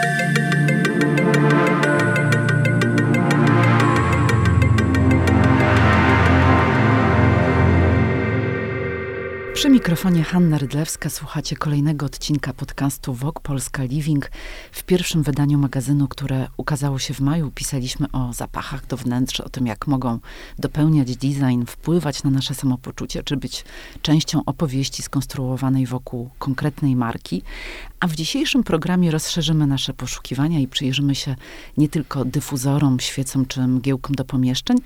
Thank you. Przy mikrofonie Hanna Rydlewska słuchacie kolejnego odcinka podcastu Vogue Polska Living. W pierwszym wydaniu magazynu, które ukazało się w maju, pisaliśmy o zapachach do wnętrz, o tym, jak mogą dopełniać design, wpływać na nasze samopoczucie, czy być częścią opowieści skonstruowanej wokół konkretnej marki. A w dzisiejszym programie rozszerzymy nasze poszukiwania i przyjrzymy się nie tylko dyfuzorom, świecom czy mgiełkom do pomieszczeń,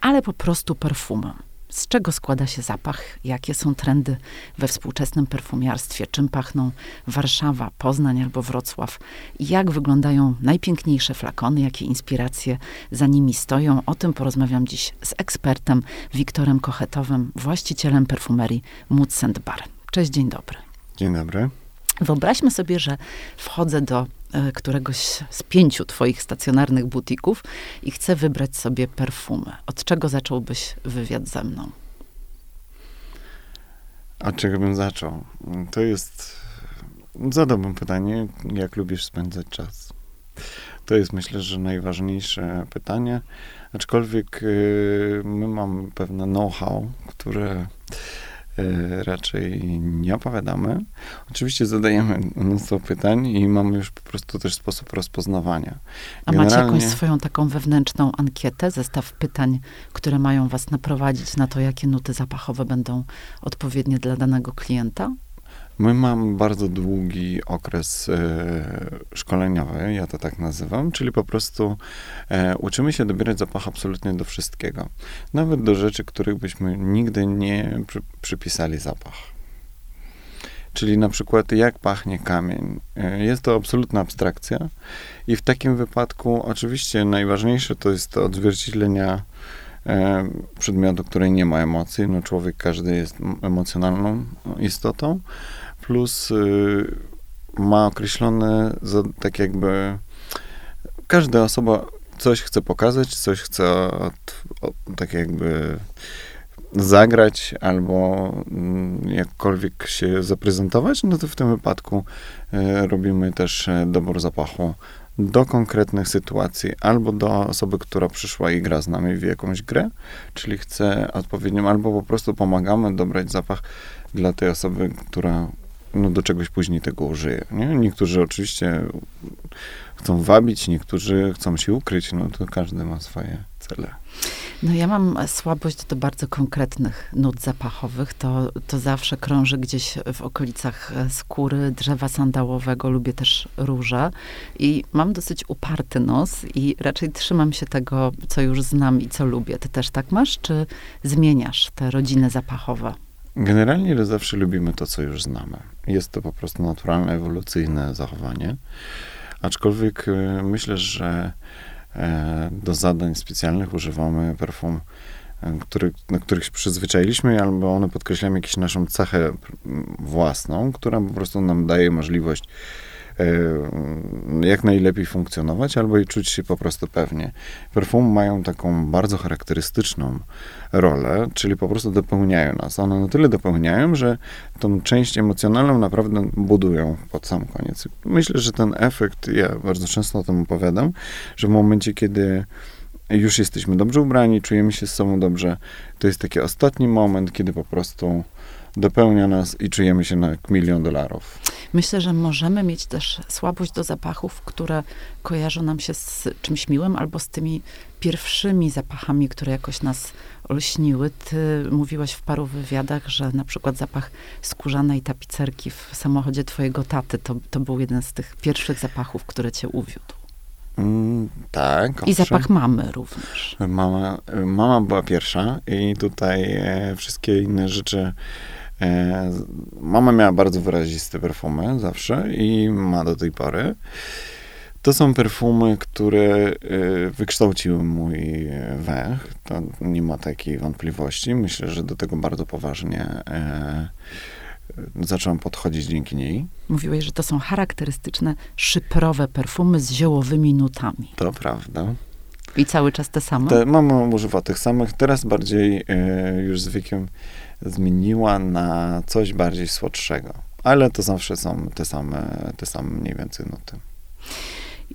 ale po prostu perfumom z czego składa się zapach, jakie są trendy we współczesnym perfumiarstwie, czym pachną Warszawa, Poznań albo Wrocław, jak wyglądają najpiękniejsze flakony, jakie inspiracje za nimi stoją. O tym porozmawiam dziś z ekspertem Wiktorem Kochetowym, właścicielem perfumerii Moods Bar. Cześć, dzień dobry. Dzień dobry. Wyobraźmy sobie, że wchodzę do któregoś z pięciu twoich stacjonarnych butików i chcę wybrać sobie perfumy. Od czego zacząłbyś wywiad ze mną? Od czego bym zaczął? To jest, zadałbym pytanie, jak lubisz spędzać czas? To jest myślę, że najważniejsze pytanie, aczkolwiek y, my mamy pewne know-how, które E, raczej nie opowiadamy. Oczywiście zadajemy mnóstwo pytań i mamy już po prostu też sposób rozpoznawania. A macie jakąś swoją taką wewnętrzną ankietę, zestaw pytań, które mają was naprowadzić na to, jakie nuty zapachowe będą odpowiednie dla danego klienta? My mamy bardzo długi okres e, szkoleniowy, ja to tak nazywam, czyli po prostu e, uczymy się dobierać zapach absolutnie do wszystkiego. Nawet do rzeczy, których byśmy nigdy nie przy, przypisali zapach. Czyli na przykład jak pachnie kamień. E, jest to absolutna abstrakcja i w takim wypadku oczywiście najważniejsze to jest to odzwierciedlenia przedmiotu, który nie ma emocji. No człowiek każdy jest emocjonalną istotą plus y, ma określone, za, tak jakby każda osoba coś chce pokazać, coś chce od, od, tak jakby zagrać albo mm, jakkolwiek się zaprezentować, no to w tym wypadku y, robimy też y, dobór zapachu do konkretnych sytuacji, albo do osoby, która przyszła i gra z nami w jakąś grę, czyli chce odpowiednią, albo po prostu pomagamy dobrać zapach dla tej osoby, która no, do czegoś później tego użyje. Nie? Niektórzy oczywiście chcą wabić, niektórzy chcą się ukryć, no to każdy ma swoje cele. No ja mam słabość do bardzo konkretnych nut zapachowych. To, to zawsze krąży gdzieś w okolicach skóry, drzewa sandałowego, lubię też róże i mam dosyć uparty nos i raczej trzymam się tego, co już znam i co lubię. Ty też tak masz, czy zmieniasz te rodziny zapachowe? Generalnie zawsze lubimy to, co już znamy. Jest to po prostu naturalne, ewolucyjne zachowanie. Aczkolwiek e, myślę, że e, do zadań specjalnych używamy perfum, e, który, na których się przyzwyczailiśmy, albo one podkreślają jakąś naszą cechę własną, która po prostu nam daje możliwość jak najlepiej funkcjonować, albo i czuć się po prostu pewnie. Perfumy mają taką bardzo charakterystyczną rolę, czyli po prostu dopełniają nas. One na tyle dopełniają, że tą część emocjonalną naprawdę budują pod sam koniec. Myślę, że ten efekt, ja bardzo często o tym opowiadam, że w momencie, kiedy już jesteśmy dobrze ubrani, czujemy się z sobą dobrze, to jest taki ostatni moment, kiedy po prostu dopełnia nas i czujemy się na milion dolarów. Myślę, że możemy mieć też słabość do zapachów, które kojarzą nam się z czymś miłym albo z tymi pierwszymi zapachami, które jakoś nas olśniły. Ty mówiłaś w paru wywiadach, że na przykład zapach skórzanej tapicerki w samochodzie twojego taty to, to był jeden z tych pierwszych zapachów, które cię uwiódł. Mm, tak. I owszem. zapach mamy również. Mama, mama była pierwsza i tutaj e, wszystkie inne rzeczy mama miała bardzo wyraziste perfumy zawsze i ma do tej pory. To są perfumy, które e, wykształciły mój węch. To nie ma takiej wątpliwości. Myślę, że do tego bardzo poważnie e, zacząłem podchodzić dzięki niej. Mówiłeś, że to są charakterystyczne, szyprowe perfumy z ziołowymi nutami. To prawda. I cały czas te same? Te, mama używa tych samych. Teraz bardziej już z wiekiem zmieniła na coś bardziej słodszego. Ale to zawsze są te same, te same mniej więcej nuty.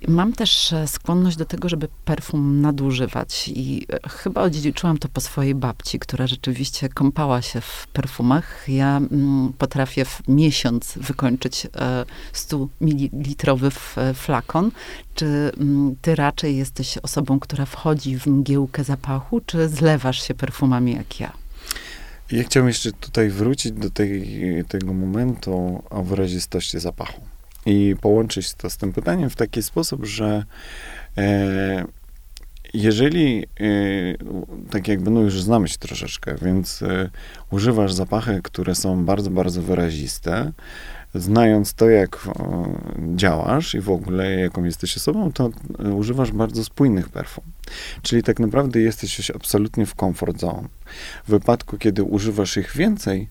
Mam też e, skłonność do tego, żeby perfum nadużywać i e, chyba odziedziczyłam to po swojej babci, która rzeczywiście kąpała się w perfumach. Ja mm, potrafię w miesiąc wykończyć e, 100 ml flakon. Czy mm, ty raczej jesteś osobą, która wchodzi w mgiełkę zapachu, czy zlewasz się perfumami jak ja? Ja chciałem jeszcze tutaj wrócić do tej, tego momentu o wyrazistości zapachu. I połączyć to z tym pytaniem w taki sposób, że e, jeżeli, e, tak jakby, no już znamy się troszeczkę, więc e, używasz zapachy, które są bardzo, bardzo wyraziste, znając to, jak działasz i w ogóle jaką jesteś osobą, to e, używasz bardzo spójnych perfum. Czyli tak naprawdę jesteś absolutnie w comfort zone. W wypadku, kiedy używasz ich więcej,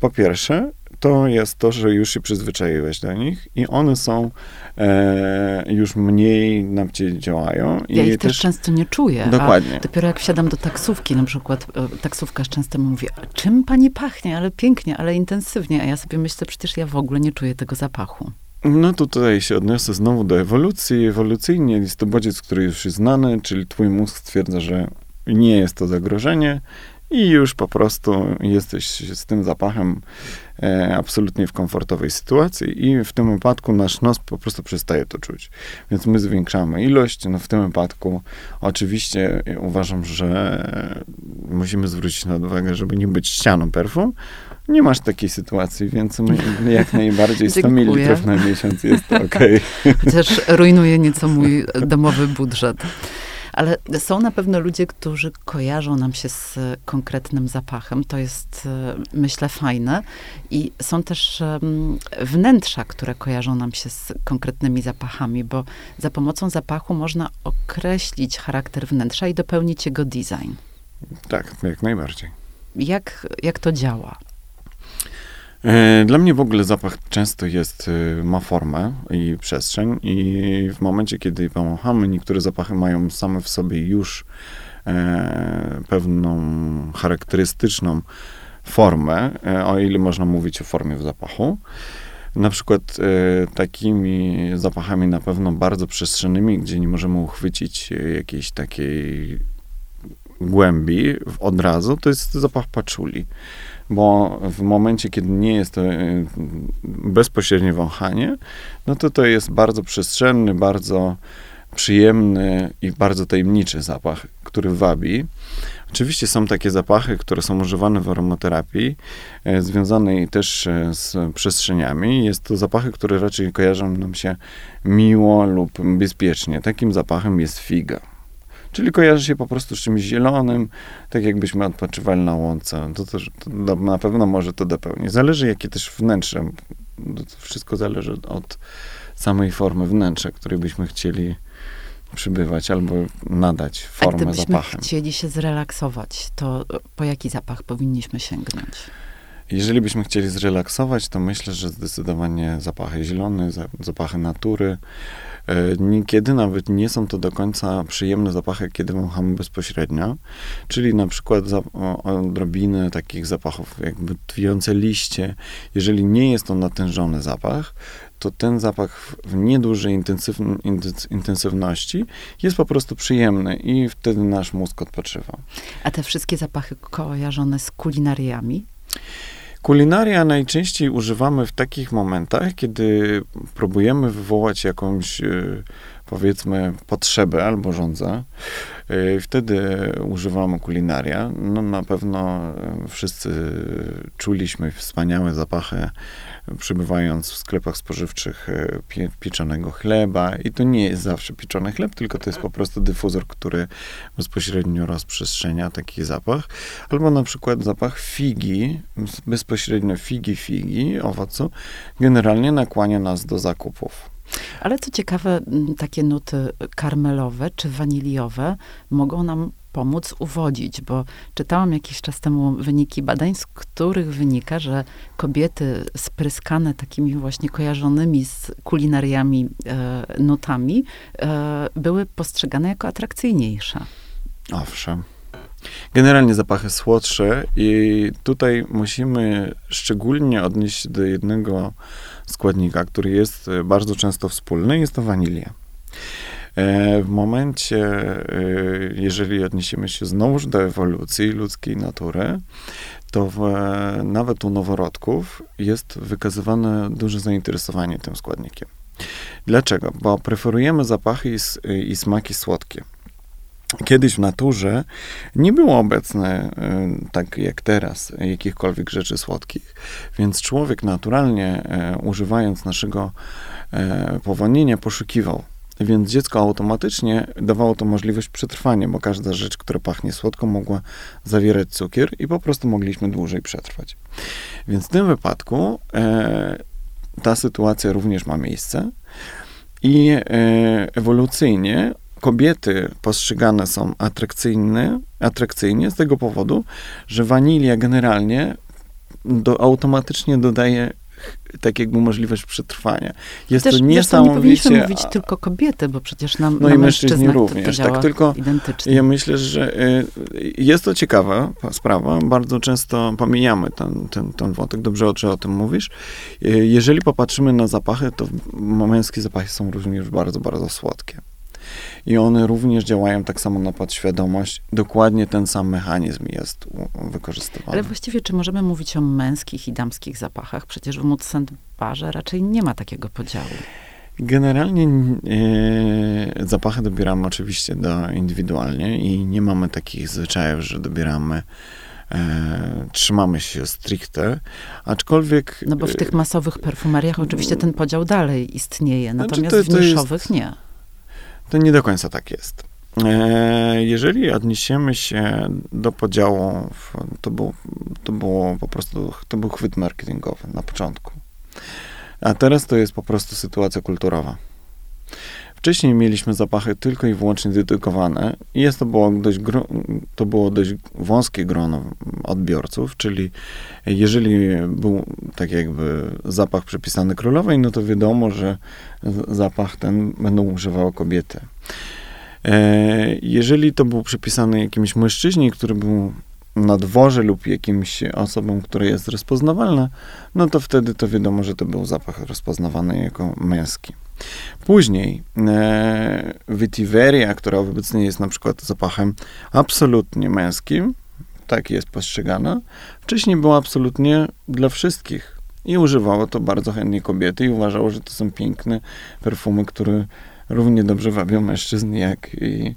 po pierwsze, to jest to, że już się przyzwyczaiłeś do nich i one są e, już mniej na ciebie działają. Ja I ich też, często nie czuję. Dokładnie. dopiero jak wsiadam do taksówki, na przykład e, taksówkarz często mówi, czym pani pachnie, ale pięknie, ale intensywnie. A ja sobie myślę, przecież ja w ogóle nie czuję tego zapachu. No to tutaj się odniosę znowu do ewolucji. Ewolucyjnie jest to bodziec, który już jest znany, czyli twój mózg stwierdza, że nie jest to zagrożenie i już po prostu jesteś z tym zapachem absolutnie w komfortowej sytuacji i w tym wypadku nasz nos po prostu przestaje to czuć. Więc my zwiększamy ilość. No w tym wypadku oczywiście uważam, że musimy zwrócić na uwagę, żeby nie być ścianą perfum, nie masz takiej sytuacji, więc my jak najbardziej 100 ml na miesiąc jest ok. Chociaż rujnuje nieco mój domowy budżet. Ale są na pewno ludzie, którzy kojarzą nam się z konkretnym zapachem. To jest, e, myślę, fajne. I są też wnętrza, które kojarzą nam się z konkretnymi zapachami, bo za pomocą zapachu można określić charakter wnętrza i dopełnić jego design. Tak, jak najbardziej. Jak, jak to działa? E, dla mnie w ogóle zapach często jest, e, ma formę i przestrzeń i w momencie, kiedy pomachamy, niektóre zapachy mają same w sobie już e, pewną charakterystyczną formę, o ile można mówić o formie w zapachu. Na przykład takimi zapachami na pewno bardzo przestrzennymi, gdzie nie możemy uchwycić jakiejś takiej głębi od razu, to jest zapach paczuli bo w momencie, kiedy nie jest to e, bezpośrednie wąchanie, no to to jest bardzo przestrzenny, bardzo przyjemny i bardzo tajemniczy zapach, który wabi. Oczywiście są takie zapachy, które są używane w aromaterapii, e, związane też e, z przestrzeniami. Jest to zapachy, które raczej kojarzą nam się miło lub bezpiecznie. Takim zapachem jest figa. Czyli kojarzy się po prostu z czymś zielonym, tak jakbyśmy odpoczywali na łące. To, też, to na pewno może to dopełnić. Zależy, jakie też wnętrze. To wszystko zależy od samej formy wnętrza, której byśmy chcieli przybywać albo nadać formę A gdybyśmy zapachem. chcieli się zrelaksować, to po jaki zapach powinniśmy sięgnąć? Jeżeli byśmy chcieli zrelaksować, to myślę, że zdecydowanie zapachy zielone, zapachy natury, niekiedy nawet nie są to do końca przyjemne zapachy, kiedy wąchamy bezpośrednio, czyli na przykład odrobiny takich zapachów, jakby twiące liście. Jeżeli nie jest to natężony zapach, to ten zapach w niedużej intensywności jest po prostu przyjemny i wtedy nasz mózg odpoczywa. A te wszystkie zapachy kojarzone z kulinariami? Kulinaria najczęściej używamy w takich momentach, kiedy próbujemy wywołać jakąś, e, powiedzmy, potrzebę albo żądzę. E, wtedy używamy kulinaria. No, na pewno e, wszyscy czuliśmy wspaniałe zapachy przybywając w sklepach spożywczych e, pie, pieczonego chleba. I to nie jest zawsze pieczony chleb, tylko to jest po prostu dyfuzor, który bezpośrednio rozprzestrzenia taki zapach. Albo na przykład zapach figi, bezpośrednio figi, figi, owocu, generalnie nakłania nas do zakupów. Ale co ciekawe, takie nuty karmelowe czy waniliowe mogą nam pomóc uwodzić, bo czytałam jakiś czas temu wyniki badań, z których wynika, że kobiety spryskane takimi właśnie kojarzonymi z kulinariami e, nutami e, były postrzegane jako atrakcyjniejsze. Owszem. Generalnie zapachy słodsze i tutaj musimy szczególnie odnieść się do jednego składnika, który jest bardzo często wspólny, jest to wanilia. E, w momencie, e, jeżeli odniesiemy się znowuż do ewolucji ludzkiej natury, to w, nawet u noworodków jest wykazywane duże zainteresowanie tym składnikiem. Dlaczego? Bo preferujemy zapachy i, i smaki słodkie. Kiedyś w naturze nie było obecne, y, tak jak teraz, jakichkolwiek rzeczy słodkich, więc człowiek naturalnie, e, używając naszego e, powolnienia, poszukiwał. Więc dziecko automatycznie dawało to możliwość przetrwania, bo każda rzecz, która pachnie słodko, mogła zawierać cukier i po prostu mogliśmy dłużej przetrwać. Więc w tym wypadku e, ta sytuacja również ma miejsce i e, ewolucyjnie kobiety postrzegane są atrakcyjne, atrakcyjnie z tego powodu, że wanilia generalnie do, automatycznie dodaje tak jakby możliwość przetrwania. Jest Też, to niesamowicie... nie powinniśmy mówić tylko kobiety, bo przecież nam No na i mężczyźni również. tak tylko identycznie. ja myślę, że y, jest to ciekawa sprawa. Bardzo często pomijamy ten, ten, ten wątek. Dobrze, że o tym mówisz. Y, jeżeli popatrzymy na zapachy, to męskie zapachy są również bardzo, bardzo słodkie i one również działają tak samo na podświadomość. Dokładnie ten sam mechanizm jest wykorzystywany. Ale właściwie, czy możemy mówić o męskich i damskich zapachach? Przecież w Mood Barze raczej nie ma takiego podziału. Generalnie e, zapachy dobieramy oczywiście do, indywidualnie i nie mamy takich zwyczajów, że dobieramy E, trzymamy się stricte, aczkolwiek... No bo w tych masowych perfumeriach oczywiście ten podział dalej istnieje, znaczy, natomiast znaczy to, to w niszowych jest, nie to nie do końca tak jest. E, jeżeli odniesiemy się do podziału, to, był, to było po prostu, to był chwyt marketingowy na początku. A teraz to jest po prostu sytuacja kulturowa. Wcześniej mieliśmy zapachy tylko i wyłącznie dedykowane i jest to było dość, to było dość wąskie grono odbiorców, czyli jeżeli był tak jakby zapach przypisany królowej, no to wiadomo, że zapach ten będą używały kobiety. E, jeżeli to był przypisany jakimś mężczyźnie, który był na dworze lub jakimś osobom, która jest rozpoznawalna, no to wtedy to wiadomo, że to był zapach rozpoznawany jako męski. Później e, która obecnie jest na przykład zapachem absolutnie męskim, tak jest postrzegana, wcześniej była absolutnie dla wszystkich. I używało to bardzo chętnie kobiety i uważało, że to są piękne perfumy, które równie dobrze wabią mężczyzn, jak i...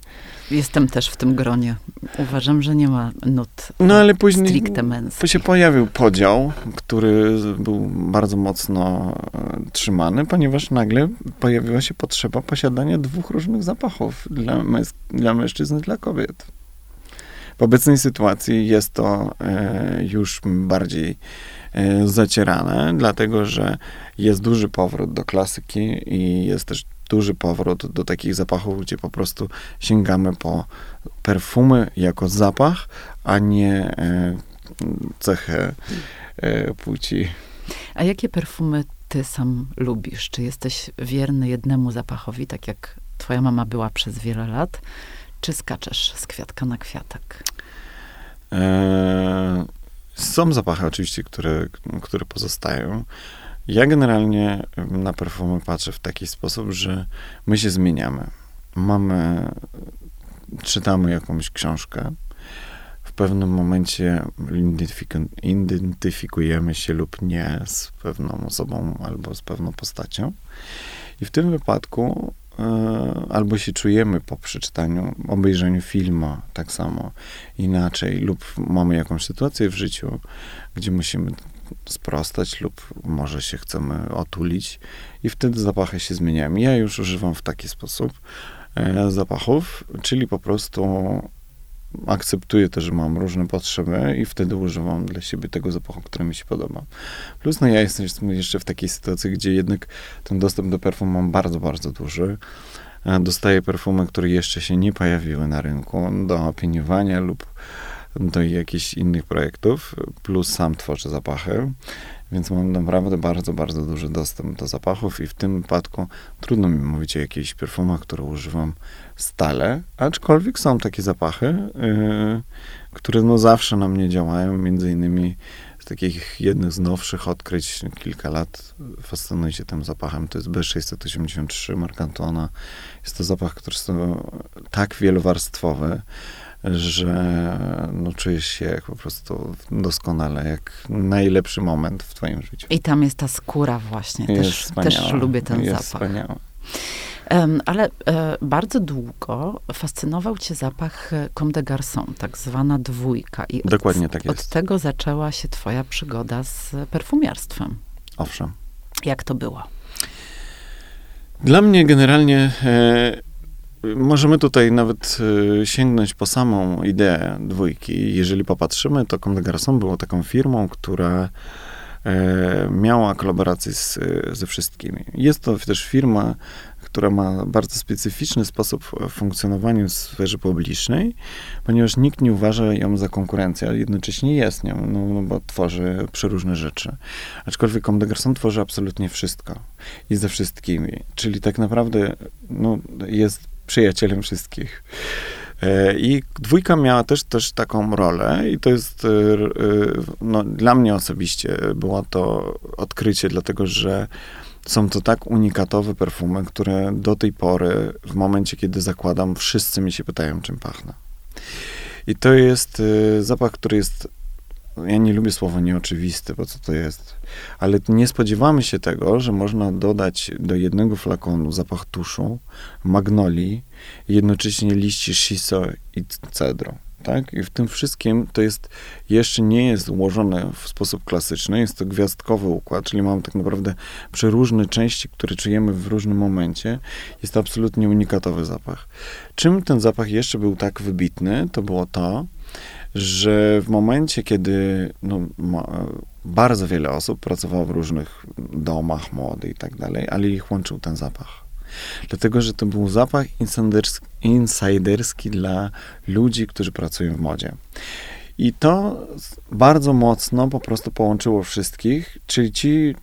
Jestem też w tym gronie. Uważam, że nie ma nut No ale później stricte męskich. się pojawił podział, który był bardzo mocno e, trzymany, ponieważ nagle pojawiła się potrzeba posiadania dwóch różnych zapachów dla, dla mężczyzn i dla kobiet. W obecnej sytuacji jest to e, już bardziej e, zacierane, dlatego że jest duży powrót do klasyki i jest też duży powrót do takich zapachów, gdzie po prostu sięgamy po perfumy jako zapach, a nie e, cechę e, płci. A jakie perfumy ty sam lubisz? Czy jesteś wierny jednemu zapachowi, tak jak twoja mama była przez wiele lat? Czy skaczesz z kwiatka na kwiatek? E, są zapachy oczywiście, które, które pozostają. Ja generalnie na perfumy patrzę w taki sposób, że my się zmieniamy. Mamy, czytamy jakąś książkę, w pewnym momencie identyfikujemy się lub nie z pewną osobą albo z pewną postacią. I w tym wypadku e, albo się czujemy po przeczytaniu, obejrzeniu filmu tak samo inaczej, lub mamy jakąś sytuację w życiu, gdzie musimy sprostać lub może się chcemy otulić i wtedy zapachy się zmieniają. Ja już używam w taki sposób e, zapachów, czyli po prostu akceptuję też, że mam różne potrzeby i wtedy używam dla siebie tego zapachu, który mi się podoba. Plus, no ja jestem jeszcze w takiej sytuacji, gdzie jednak ten dostęp do perfum mam bardzo, bardzo duży. E, dostaję perfumy, które jeszcze się nie pojawiły na rynku do opiniowania lub do jakichś innych projektów, plus sam tworzę zapachy, więc mam naprawdę bardzo, bardzo duży dostęp do zapachów i w tym wypadku trudno mi mówić o jakichś perfumach, które używam stale, aczkolwiek są takie zapachy, yy, które no zawsze na mnie działają, między innymi takich jednych z nowszych odkryć, kilka lat fascynuję się tym zapachem. To jest B683 Marcantona. Jest to zapach, który jest tak wielowarstwowy, że no, czujesz się jak po prostu doskonale, jak najlepszy moment w twoim życiu. I tam jest ta skóra właśnie. Też, też lubię ten jest zapach. Wspaniała. Ale e, bardzo długo fascynował cię zapach e, Comme de Garçon, tak zwana dwójka. I Dokładnie od, tak jest. Od tego zaczęła się twoja przygoda z perfumiarstwem. Owszem. Jak to było? Dla mnie generalnie e, możemy tutaj nawet e, sięgnąć po samą ideę dwójki. Jeżeli popatrzymy, to Comme des Garçons było taką firmą, która e, miała kolaborację z, ze wszystkimi. Jest to też firma, która ma bardzo specyficzny sposób funkcjonowania w sferze publicznej, ponieważ nikt nie uważa ją za konkurencję, ale jednocześnie jest nią, no, no bo tworzy przeróżne rzeczy. Aczkolwiek Comme des tworzy absolutnie wszystko i ze wszystkimi, czyli tak naprawdę no, jest przyjacielem wszystkich. E, I dwójka miała też, też taką rolę, i to jest e, no, dla mnie osobiście było to odkrycie, dlatego że są to tak unikatowe perfumy, które do tej pory, w momencie kiedy zakładam, wszyscy mi się pytają, czym pachnę. I to jest zapach, który jest. Ja nie lubię słowa nieoczywisty, bo co to jest? Ale nie spodziewamy się tego, że można dodać do jednego flakonu zapach tuszu, magnolii jednocześnie liści shiso i cedru tak? I w tym wszystkim to jest, jeszcze nie jest ułożone w sposób klasyczny, jest to gwiazdkowy układ, czyli mamy tak naprawdę przeróżne części, które czujemy w różnym momencie. Jest to absolutnie unikatowy zapach. Czym ten zapach jeszcze był tak wybitny, to było to, że w momencie, kiedy no, ma, bardzo wiele osób pracowało w różnych domach młody i tak dalej, ale ich łączył ten zapach. Dlatego, że to był zapach insiderski, insiderski dla ludzi, którzy pracują w modzie. I to bardzo mocno po prostu połączyło wszystkich, czyli ci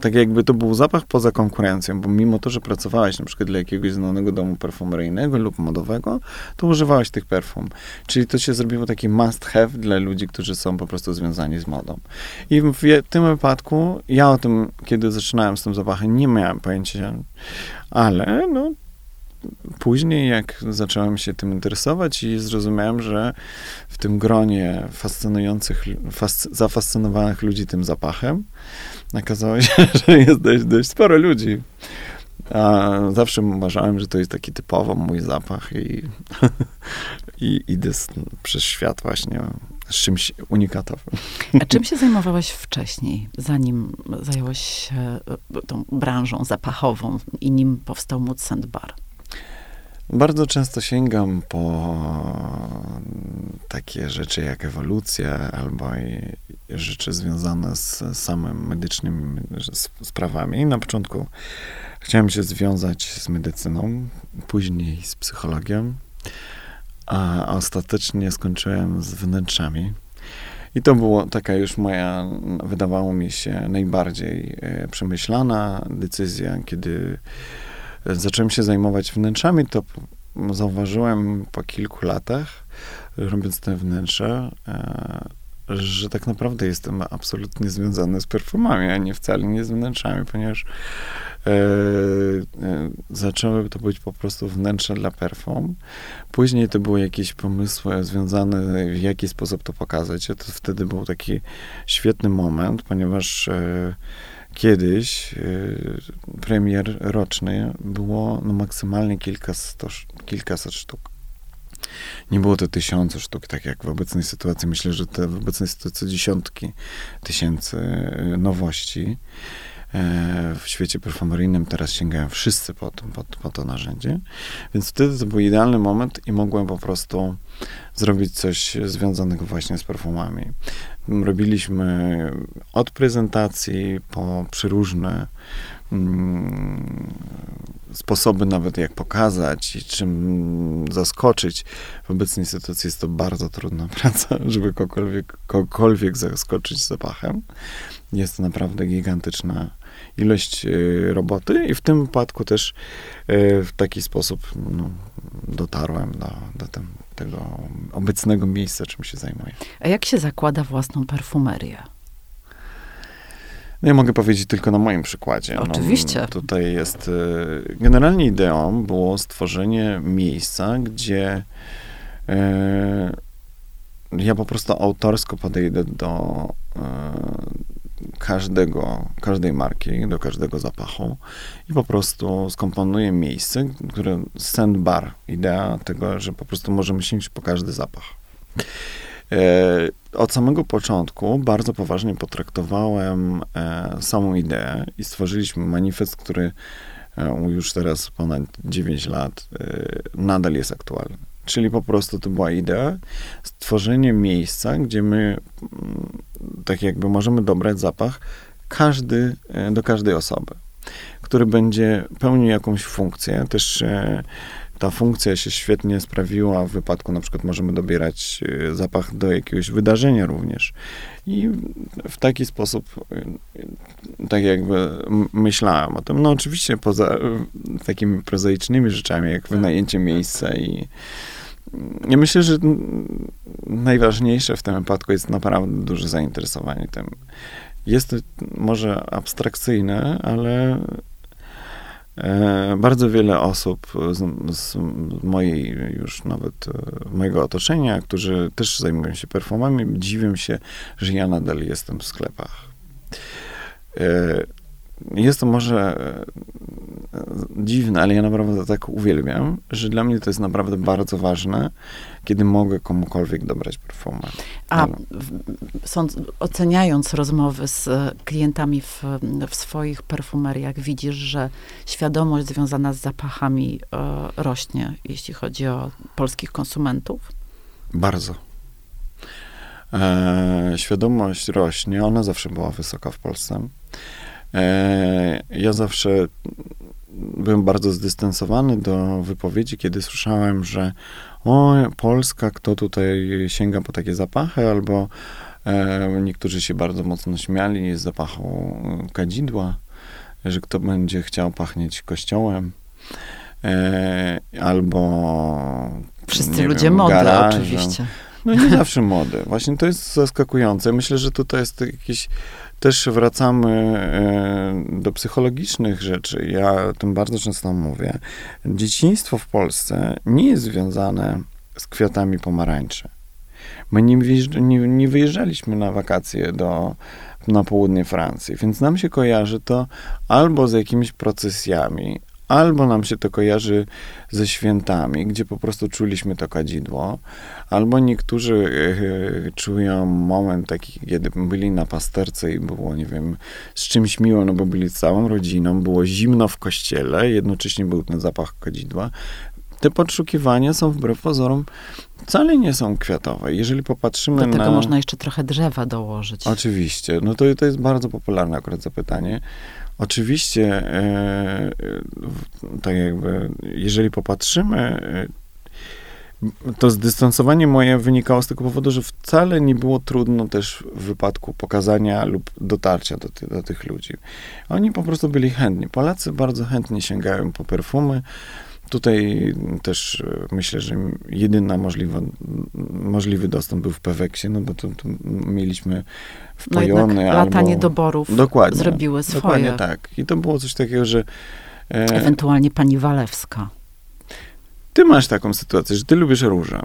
tak jakby to był zapach poza konkurencją, bo mimo to, że pracowałeś na przykład dla jakiegoś znanego domu perfumeryjnego lub modowego, to używałeś tych perfum. Czyli to się zrobiło taki must have dla ludzi, którzy są po prostu związani z modą. I w tym wypadku, ja o tym, kiedy zaczynałem z tym zapachem, nie miałem pojęcia, ale no, później, jak zacząłem się tym interesować i zrozumiałem, że w tym gronie fascynujących, fasc zafascynowanych ludzi tym zapachem, okazało się, że jest dość, dość sporo ludzi. A zawsze uważałem, że to jest taki typowo mój zapach i, i idę przez świat właśnie z czymś unikatowym. A czym się zajmowałeś wcześniej, zanim zająłeś się e, tą branżą zapachową i nim powstał Mood Scent Bar? Bardzo często sięgam po takie rzeczy jak ewolucja albo rzeczy związane z samym medycznymi sprawami. Na początku chciałem się związać z medycyną, później z psychologią, a ostatecznie skończyłem z wnętrzami. I to była taka już moja, wydawało mi się, najbardziej e, przemyślana decyzja, kiedy zacząłem się zajmować wnętrzami, to zauważyłem po kilku latach, robiąc te wnętrze, że tak naprawdę jestem absolutnie związany z perfumami, a nie wcale nie z wnętrzami, ponieważ e, e, zaczęły to być po prostu wnętrze dla perfum. Później to były jakieś pomysły związane, w jaki sposób to pokazać. To wtedy był taki świetny moment, ponieważ e, kiedyś y, premier roczny było no, maksymalnie kilkaset, kilkaset sztuk. Nie było to tysiące sztuk, tak jak w obecnej sytuacji. Myślę, że te w obecnej sytuacji dziesiątki tysięcy y, nowości. E, w świecie perfumeryjnym teraz sięgają wszyscy po to, po, po to narzędzie. Więc wtedy to był idealny moment i mogłem po prostu zrobić coś związanego właśnie z perfumami. Robiliśmy od prezentacji po przeróżne mm, sposoby nawet jak pokazać i czym zaskoczyć. W obecnej sytuacji jest to bardzo trudna praca, żeby kogokolwiek, kogokolwiek zaskoczyć zapachem. Jest to naprawdę gigantyczna ilość y, roboty i w tym wypadku też y, w taki sposób no, dotarłem do, do tego obecnego miejsca, czym się zajmuję. A jak się zakłada własną perfumerię? No ja mogę powiedzieć tylko na moim przykładzie. No, Oczywiście. No, tutaj jest. Y, generalnie ideą było stworzenie miejsca, gdzie ja po prostu autorsko podejdę do każdego, każdej marki, do każdego zapachu i po prostu skomponuję miejsce, które scent bar, idea tego, że po prostu możemy sięgnąć po każdy zapach. E, od samego początku bardzo poważnie potraktowałem e, samą ideę i stworzyliśmy manifest, który e, już teraz ponad 9 lat nadal jest aktualny. Czyli po prostu to była idea stworzenie miejsca, gdzie my mm, tak jakby możemy dobrać zapach każdy, e, do każdej osoby, który będzie pełnił jakąś funkcję. Też e, ta funkcja się świetnie sprawiła w wypadku, na przykład możemy dobierać e, zapach do jakiegoś wydarzenia również. I w taki sposób, tak jakby myślałem o tym. No oczywiście poza takimi prozaicznymi rzeczami, jak wynajęcie miejsca i ja myślę, że najważniejsze w tym wypadku jest naprawdę duże zainteresowanie tym. Jest to może abstrakcyjne, ale e, bardzo wiele osób z, z, mojej już nawet e, mojego otoczenia, którzy też zajmują się perfumami, dziwią się, że ja nadal jestem w sklepach. E, jest to może dziwne, ale ja naprawdę tak uwielbiam, że dla mnie to jest naprawdę bardzo ważne, kiedy mogę komukolwiek dobrać perfumę. A sąd, oceniając rozmowy z klientami w, w swoich perfumeriach, widzisz, że świadomość związana z zapachami e, rośnie, jeśli chodzi o polskich konsumentów? Bardzo. E, świadomość rośnie, ona zawsze była wysoka w Polsce. E, ja zawsze byłem bardzo zdystansowany do wypowiedzi, kiedy słyszałem, że o, Polska, kto tutaj sięga po takie zapachy, albo e, niektórzy się bardzo mocno śmiali z zapachu kadzidła, że kto będzie chciał pachnieć kościołem, e, albo Wszyscy ludzie wiem, mody, garażem. oczywiście. No nie zawsze mody. Właśnie to jest zaskakujące. Myślę, że tutaj jest jakiś też wracamy e, do psychologicznych rzeczy. Ja o tym bardzo często mówię. Dzieciństwo w Polsce nie jest związane z kwiatami pomarańczy. My nie, nie, nie wyjeżdżaliśmy na wakacje do, na południe Francji, więc nam się kojarzy to albo z jakimiś procesjami, albo nam się to kojarzy ze świętami, gdzie po prostu czuliśmy to kadzidło, albo niektórzy e, czują moment taki, kiedy byli na pasterce i było, nie wiem, z czymś miło, no bo byli całą rodziną, było zimno w kościele, jednocześnie był ten zapach kadzidła. Te podszukiwania są wbrew pozorom wcale nie są kwiatowe. Jeżeli popatrzymy Do tego na... można jeszcze trochę drzewa dołożyć. Oczywiście. No to, to jest bardzo popularne akurat zapytanie. Oczywiście, e, tak jakby, jeżeli popatrzymy, e, to zdystansowanie moje wynikało z tego powodu, że wcale nie było trudno też w wypadku pokazania lub dotarcia do, ty, do tych ludzi. Oni po prostu byli chętni. Polacy bardzo chętnie sięgają po perfumy. Tutaj też e, myślę, że jedyna możliwa, możliwy dostęp był w Peweksie, no bo tu, tu mieliśmy wpojony no lata albo... niedoborów dokładnie, zrobiły swoje. Dokładnie tak. I to było coś takiego, że... E... Ewentualnie pani Walewska. Ty masz taką sytuację, że ty lubisz róże.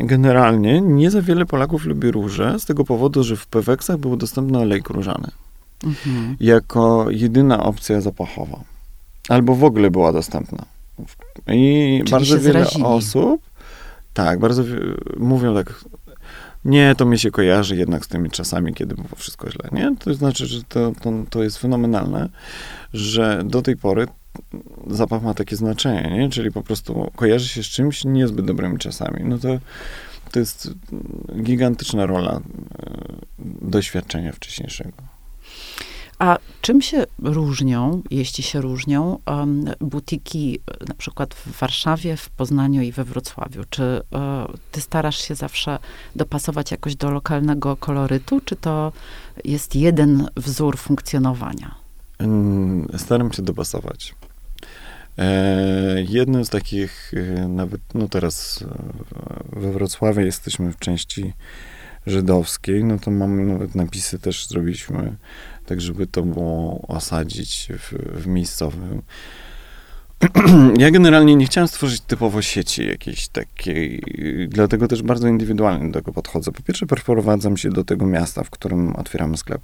Generalnie nie za wiele Polaków lubi róże z tego powodu, że w Peweksach był dostępny olej różany. Mhm. Jako jedyna opcja zapachowa. Albo w ogóle była dostępna. I Czyli bardzo wiele zrazili. osób, tak, bardzo mówią tak, nie, to mi się kojarzy jednak z tymi czasami, kiedy było wszystko źle, nie? To znaczy, że to, to, to jest fenomenalne, że do tej pory zapach ma takie znaczenie, nie? Czyli po prostu kojarzy się z czymś niezbyt dobrymi czasami. No to, to jest gigantyczna rola e, doświadczenia wcześniejszego. A czym się różnią, jeśli się różnią, um, butiki na przykład w Warszawie, w Poznaniu i we Wrocławiu? Czy y, ty starasz się zawsze dopasować jakoś do lokalnego kolorytu, czy to jest jeden wzór funkcjonowania? Staram się dopasować. E, jednym z takich, e, nawet no teraz e, we Wrocławiu jesteśmy w części żydowskiej, no to mamy nawet napisy też zrobiliśmy, tak żeby to było osadzić w, w miejscowym. Ja generalnie nie chciałem stworzyć typowo sieci jakiejś takiej, dlatego też bardzo indywidualnie do tego podchodzę. Po pierwsze, przeprowadzam się do tego miasta, w którym otwieramy sklep.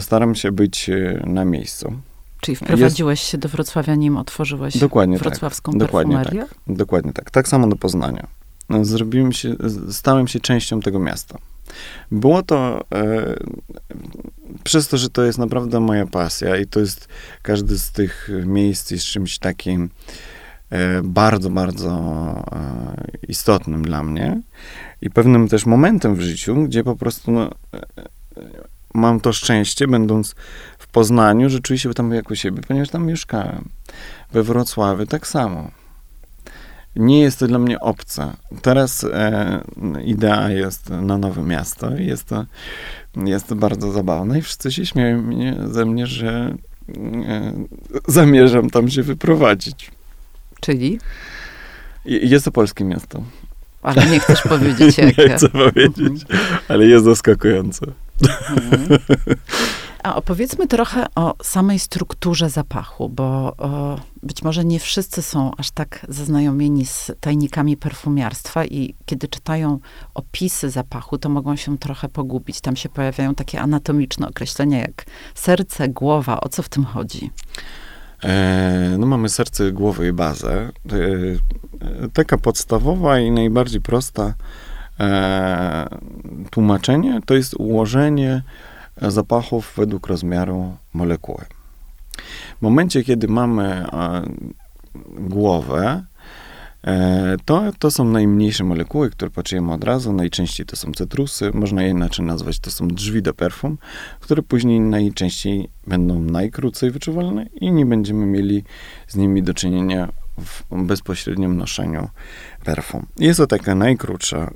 Staram się być na miejscu. Czyli wprowadziłeś jest... się do Wrocławia, nim otworzyłeś dokładnie tak. wrocławską tak. perfumerię? Dokładnie tak. Dokładnie tak. Tak samo do Poznania. No, zrobiłem się, stałem się częścią tego miasta. Było to e, przez to, że to jest naprawdę moja pasja i to jest każdy z tych miejsc jest czymś takim e, bardzo, bardzo e, istotnym dla mnie i pewnym też momentem w życiu, gdzie po prostu no, e, mam to szczęście, będąc w Poznaniu, że czuję się tam jak u siebie, ponieważ tam mieszkałem. We Wrocławiu tak samo. Nie jest to dla mnie obce. Teraz e, idea jest na nowe miasto i jest to, jest to bardzo zabawne i wszyscy się śmieją mnie, ze mnie, że e, zamierzam tam się wyprowadzić. Czyli? Jest to polskie miasto. Ale nie chcesz powiedzieć jakie. nie chcę powiedzieć, ale jest zaskakujące. Mhm. A opowiedzmy trochę o samej strukturze zapachu, bo o, być może nie wszyscy są aż tak zaznajomieni z tajnikami perfumiarstwa i kiedy czytają opisy zapachu, to mogą się trochę pogubić. Tam się pojawiają takie anatomiczne określenia jak serce, głowa. O co w tym chodzi? E, no mamy serce, głowę i bazę. E, taka podstawowa i najbardziej prosta e, tłumaczenie to jest ułożenie zapachów według rozmiaru molekuły. W momencie, kiedy mamy e, głowę, e, to, to są najmniejsze molekuły, które poczujemy od razu. Najczęściej to są cytrusy, można je inaczej nazwać, to są drzwi do perfum, które później najczęściej będą najkrócej wyczuwalne i nie będziemy mieli z nimi do czynienia w bezpośrednim noszeniu perfum. Jest to taka najkrótsza,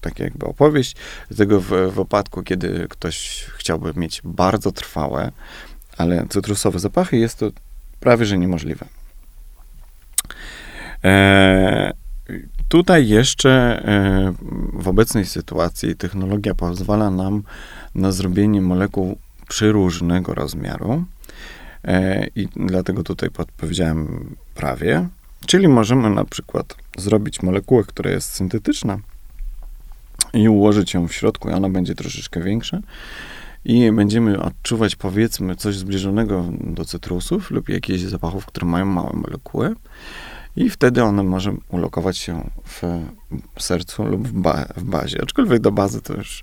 taka jakby opowieść, dlatego w, w opadku, kiedy ktoś chciałby mieć bardzo trwałe, ale cytrusowe zapachy, jest to prawie, że niemożliwe. E, tutaj jeszcze e, w obecnej sytuacji technologia pozwala nam na zrobienie molekuł przyróżnego rozmiaru. E, I dlatego tutaj podpowiedziałem prawie. Czyli możemy na przykład zrobić molekułę, która jest syntetyczna i ułożyć ją w środku i ona będzie troszeczkę większa i będziemy odczuwać powiedzmy coś zbliżonego do cytrusów lub jakichś zapachów, które mają małe molekuły i wtedy one może ulokować się w sercu lub w, ba w bazie. Aczkolwiek do bazy to już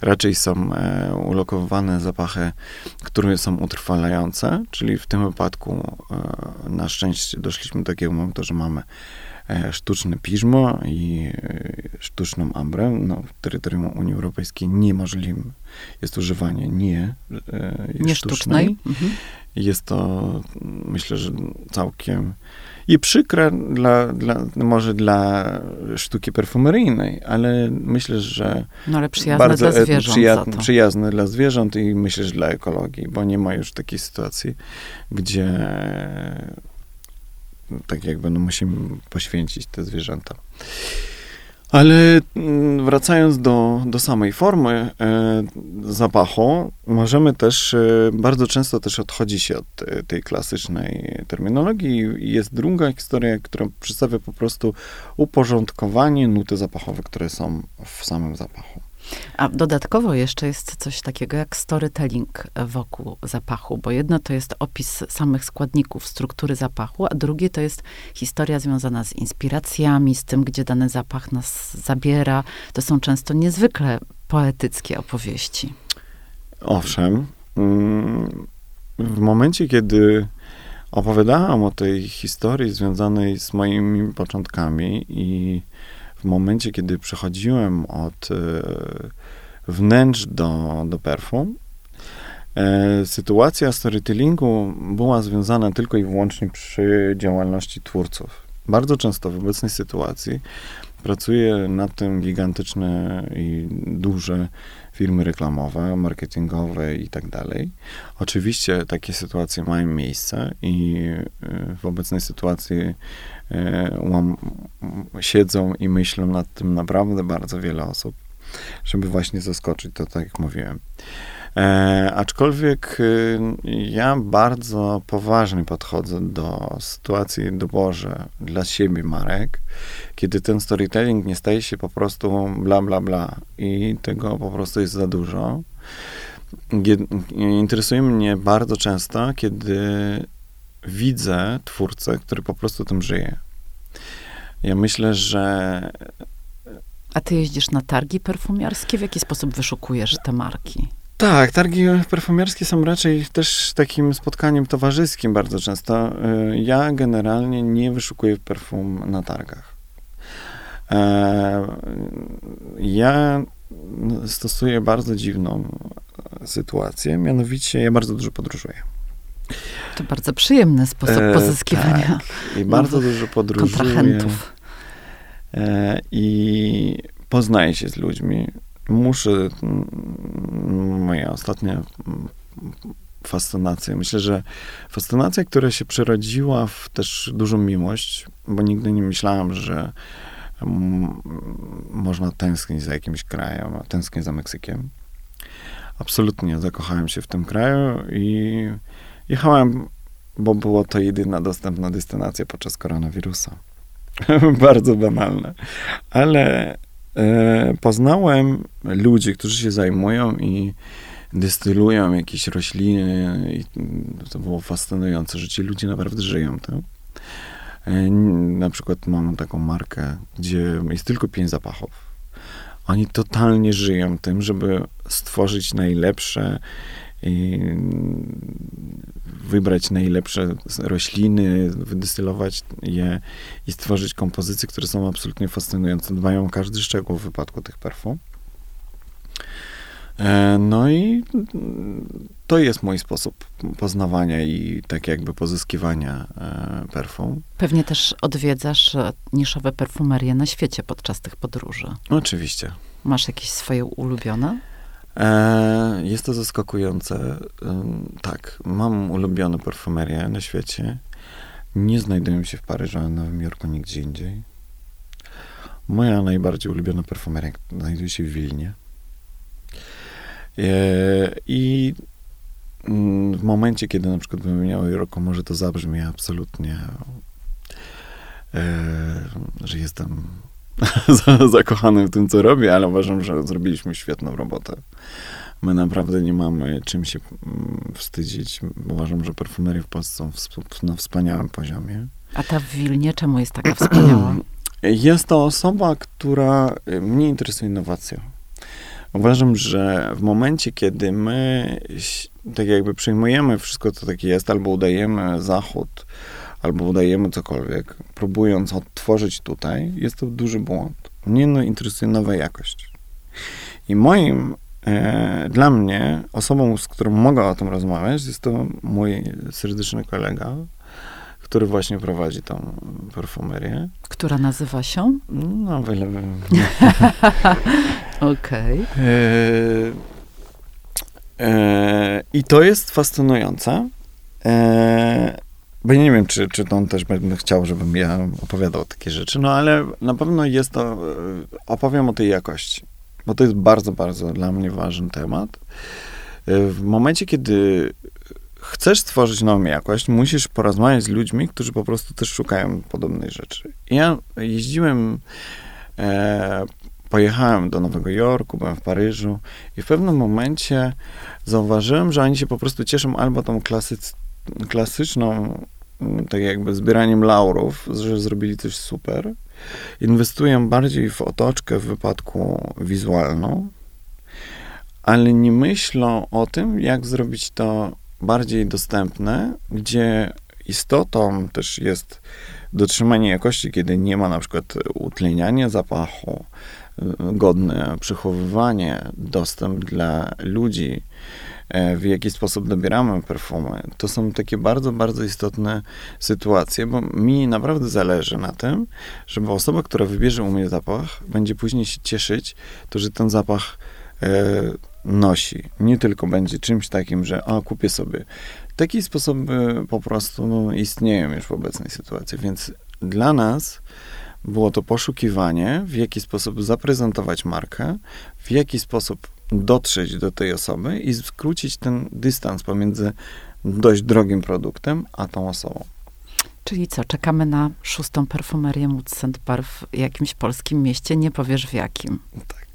raczej są e, ulokowane zapachy, które są utrwalające, czyli w tym wypadku e, na szczęście doszliśmy do takiego momentu, że mamy e, sztuczne piżmo i e, sztuczną ambrę. No, w terytorium Unii Europejskiej niemożliwym jest używanie nie, e, nie sztucznej. sztucznej. Mhm. Jest to, myślę, że całkiem i przykre dla, dla, może dla sztuki perfumeryjnej, ale myślę, że no ale przyjazne bardzo dla zwierząt przyjazne, przyjazne dla zwierząt i myślę, że dla ekologii, bo nie ma już takiej sytuacji, gdzie tak jakby no, musimy poświęcić te zwierzęta. Ale mm, wracając do, do samej formy e, zapachu, możemy też, e, bardzo często też odchodzi się od tej klasycznej terminologii. Jest druga historia, która przedstawia po prostu uporządkowanie nuty zapachowe, które są w samym zapachu. A dodatkowo jeszcze jest coś takiego jak storytelling wokół zapachu, bo jedno to jest opis samych składników, struktury zapachu, a drugie to jest historia związana z inspiracjami, z tym, gdzie dany zapach nas zabiera. To są często niezwykle poetyckie opowieści. Owszem. Mm, w momencie, kiedy opowiadałam o tej historii związanej z moimi początkami i w momencie, kiedy przechodziłem od e, wnętrz do, do perfum, e, sytuacja storytellingu była związana tylko i wyłącznie przy działalności twórców. Bardzo często w obecnej sytuacji Pracuje nad tym gigantyczne i duże firmy reklamowe, marketingowe i tak dalej. Oczywiście takie sytuacje mają miejsce i y, w obecnej sytuacji łam, siedzą i myślą nad tym naprawdę bardzo wiele osób, żeby właśnie zaskoczyć to, tak jak mówiłem. E, aczkolwiek y, ja bardzo poważnie podchodzę do sytuacji doborze dla siebie marek, kiedy ten storytelling nie staje się po prostu bla, bla, bla i tego po prostu jest za dużo. Interesuje mnie bardzo często, kiedy widzę twórcę, który po prostu tym żyje. Ja myślę, że. A ty jeździsz na targi perfumiarskie? W jaki sposób wyszukujesz te marki? Tak, targi perfumerskie są raczej też takim spotkaniem towarzyskim bardzo często. Y, ja generalnie nie wyszukuję perfum na targach. E, ja stosuję bardzo dziwną sytuację, mianowicie ja bardzo dużo podróżuję. To bardzo przyjemny sposób e, pozyskiwania. Tak. I bardzo dużo podróżuję. Kontrahentów. E, I poznaję się z ludźmi muszę, moja ostatnia fascynacja. Myślę, że fascynacja, która się przerodziła w też dużą miłość, bo nigdy nie myślałem, że można tęsknić za jakimś krajem, a tęsknię za Meksykiem. Absolutnie zakochałem się w tym kraju i jechałem, bo było to jedyna dostępna destynacja podczas koronawirusa. Bardzo banalne. Ale E, poznałem ludzi, którzy się zajmują i dystylują jakieś rośliny i to było fascynujące, że ci ludzie naprawdę żyją tam. E, na przykład mam taką markę, gdzie jest tylko pięć zapachów. Oni totalnie żyją tym, żeby stworzyć najlepsze wybrać najlepsze rośliny, wydystylować je i stworzyć kompozycje, które są absolutnie fascynujące. Dbają każdy szczegół w wypadku tych perfum. E, no i to jest mój sposób poznawania i tak jakby pozyskiwania e, perfum. Pewnie też odwiedzasz e, niszowe perfumerie na świecie podczas tych podróży. Oczywiście. Masz jakieś swoje ulubione? E, jest to zaskakujące. Tak, mam ulubione parfumerie na świecie. Nie znajdują się w Paryżu, Nowym Jorku, nigdzie indziej. Moja najbardziej ulubiona perfumeria znajduje się w Wilnie. E, I mm, w momencie, kiedy na przykład wymieniało Jorku, może to zabrzmi absolutnie, e, że jestem zakochany w tym, co robię, ale uważam, że zrobiliśmy świetną robotę. My naprawdę nie mamy czym się mm, wstydzić. Uważam, że perfumerie w Polsce są na wspaniałym poziomie. A ta w Wilnie czemu jest taka wspaniała? Jest to osoba, która y, mnie interesuje innowacją. Uważam, że w momencie, kiedy my tak jakby przyjmujemy wszystko, co takie jest, albo udajemy Zachód, albo udajemy cokolwiek, próbując odtworzyć tutaj, jest to duży błąd. Mnie no, interesuje nowa jakość. I moim, e, dla mnie, osobą, z którą mogę o tym rozmawiać, jest to mój serdeczny kolega, który właśnie prowadzi tą perfumerię. Która nazywa się? No, wiele. Okej. Okay. E, e, I to jest fascynujące. E, bo nie wiem, czy, czy on też będę chciał, żebym ja opowiadał takie rzeczy, no ale na pewno jest to, e, opowiem o tej jakości, bo to jest bardzo, bardzo dla mnie ważny temat. E, w momencie, kiedy chcesz stworzyć nową jakość, musisz porozmawiać z ludźmi, którzy po prostu też szukają podobnej rzeczy. Ja jeździłem, e, pojechałem do Nowego Jorku, byłem w Paryżu i w pewnym momencie zauważyłem, że oni się po prostu cieszą albo tą klasyc, klasyczną tak jakby zbieraniem laurów, że zrobili coś super. Inwestują bardziej w otoczkę w wypadku wizualną, ale nie myślą o tym, jak zrobić to bardziej dostępne, gdzie istotą też jest dotrzymanie jakości, kiedy nie ma na przykład utleniania zapachu, godne przechowywanie, dostęp dla ludzi w jaki sposób dobieramy perfumy, to są takie bardzo, bardzo istotne sytuacje, bo mi naprawdę zależy na tym, żeby osoba, która wybierze u mnie zapach, będzie później się cieszyć, to, że ten zapach e, nosi. Nie tylko będzie czymś takim, że a, kupię sobie. Takie sposoby po prostu no, istnieją już w obecnej sytuacji, więc dla nas było to poszukiwanie, w jaki sposób zaprezentować markę, w jaki sposób dotrzeć do tej osoby i skrócić ten dystans pomiędzy dość drogim produktem, a tą osobą. Czyli co, czekamy na szóstą perfumerię Wood Bar w jakimś polskim mieście, nie powiesz w jakim. Tak.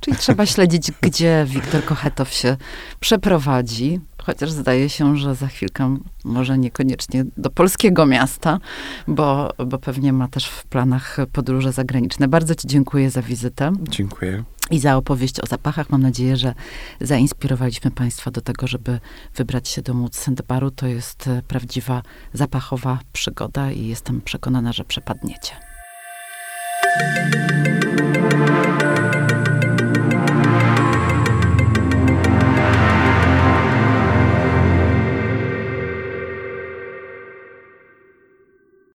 Czyli trzeba śledzić, gdzie Wiktor Kochetow się przeprowadzi, chociaż zdaje się, że za chwilkę może niekoniecznie do polskiego miasta, bo, bo pewnie ma też w planach podróże zagraniczne. Bardzo Ci dziękuję za wizytę. Dziękuję. I za opowieść o zapachach. Mam nadzieję, że zainspirowaliśmy Państwa do tego, żeby wybrać się do Móc Baru. To jest prawdziwa zapachowa przygoda i jestem przekonana, że przepadniecie.